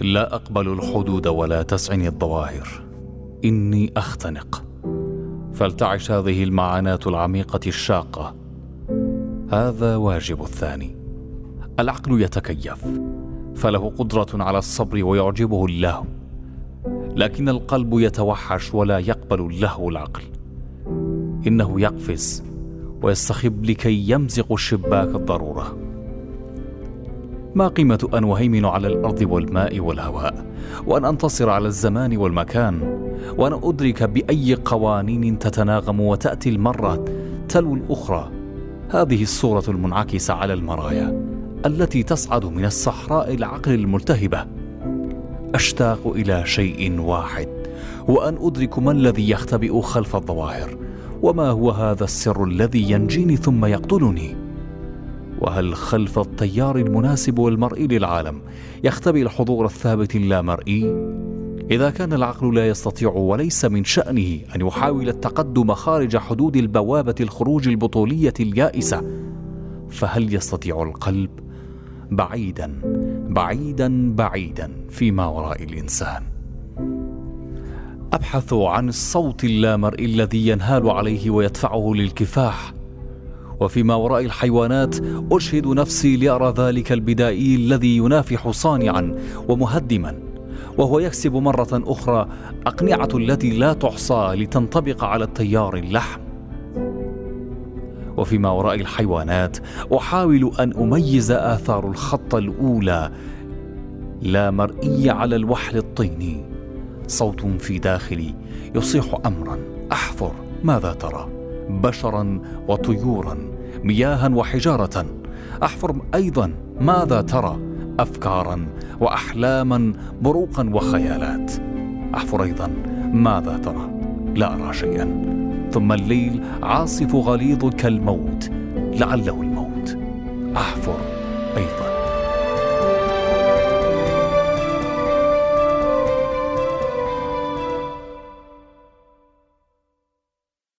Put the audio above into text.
لا أقبل الحدود ولا تسعني الظواهر. إني أختنق. فلتعش هذه المعاناة العميقة الشاقة. هذا واجب الثاني. العقل يتكيف. فله قدرة على الصبر ويعجبه اللهو. لكن القلب يتوحش ولا يقبل اللهو العقل. إنه يقفز ويستخب لكي يمزق شباك الضرورة. ما قيمة أن أهيمن على الأرض والماء والهواء؟ وأن أنتصر على الزمان والمكان؟ وأن أدرك بأي قوانين تتناغم وتأتي المرة تلو الأخرى؟ هذه الصورة المنعكسة على المرايا التي تصعد من الصحراء العقل الملتهبة. أشتاق إلى شيء واحد وأن أدرك ما الذي يختبئ خلف الظواهر. وما هو هذا السر الذي ينجيني ثم يقتلني؟ وهل خلف التيار المناسب والمرئي للعالم يختبئ الحضور الثابت اللامرئي إذا كان العقل لا يستطيع وليس من شأنه أن يحاول التقدم خارج حدود البوابة الخروج البطولية اليائسة فهل يستطيع القلب بعيدا بعيدا بعيدا فيما وراء الإنسان؟ أبحث عن الصوت اللامرئي الذي ينهال عليه ويدفعه للكفاح وفيما وراء الحيوانات أشهد نفسي لأرى ذلك البدائي الذي ينافح صانعا ومهدما وهو يكسب مرة أخرى أقنعة التي لا تحصى لتنطبق على التيار اللحم. وفيما وراء الحيوانات أحاول أن أميز آثار الخط الأولى لا مرئي على الوحل الطيني صوت في داخلي يصيح امرا أحفر ماذا ترى؟ بشرا وطيورا مياها وحجارة. أحفر أيضا ماذا ترى افكارا واحلاما بروقا وخيالات. أحفر أيضا ماذا ترى لا أرى شيئا. ثم الليل عاصف غليظ كالموت لعله الموت. أحفر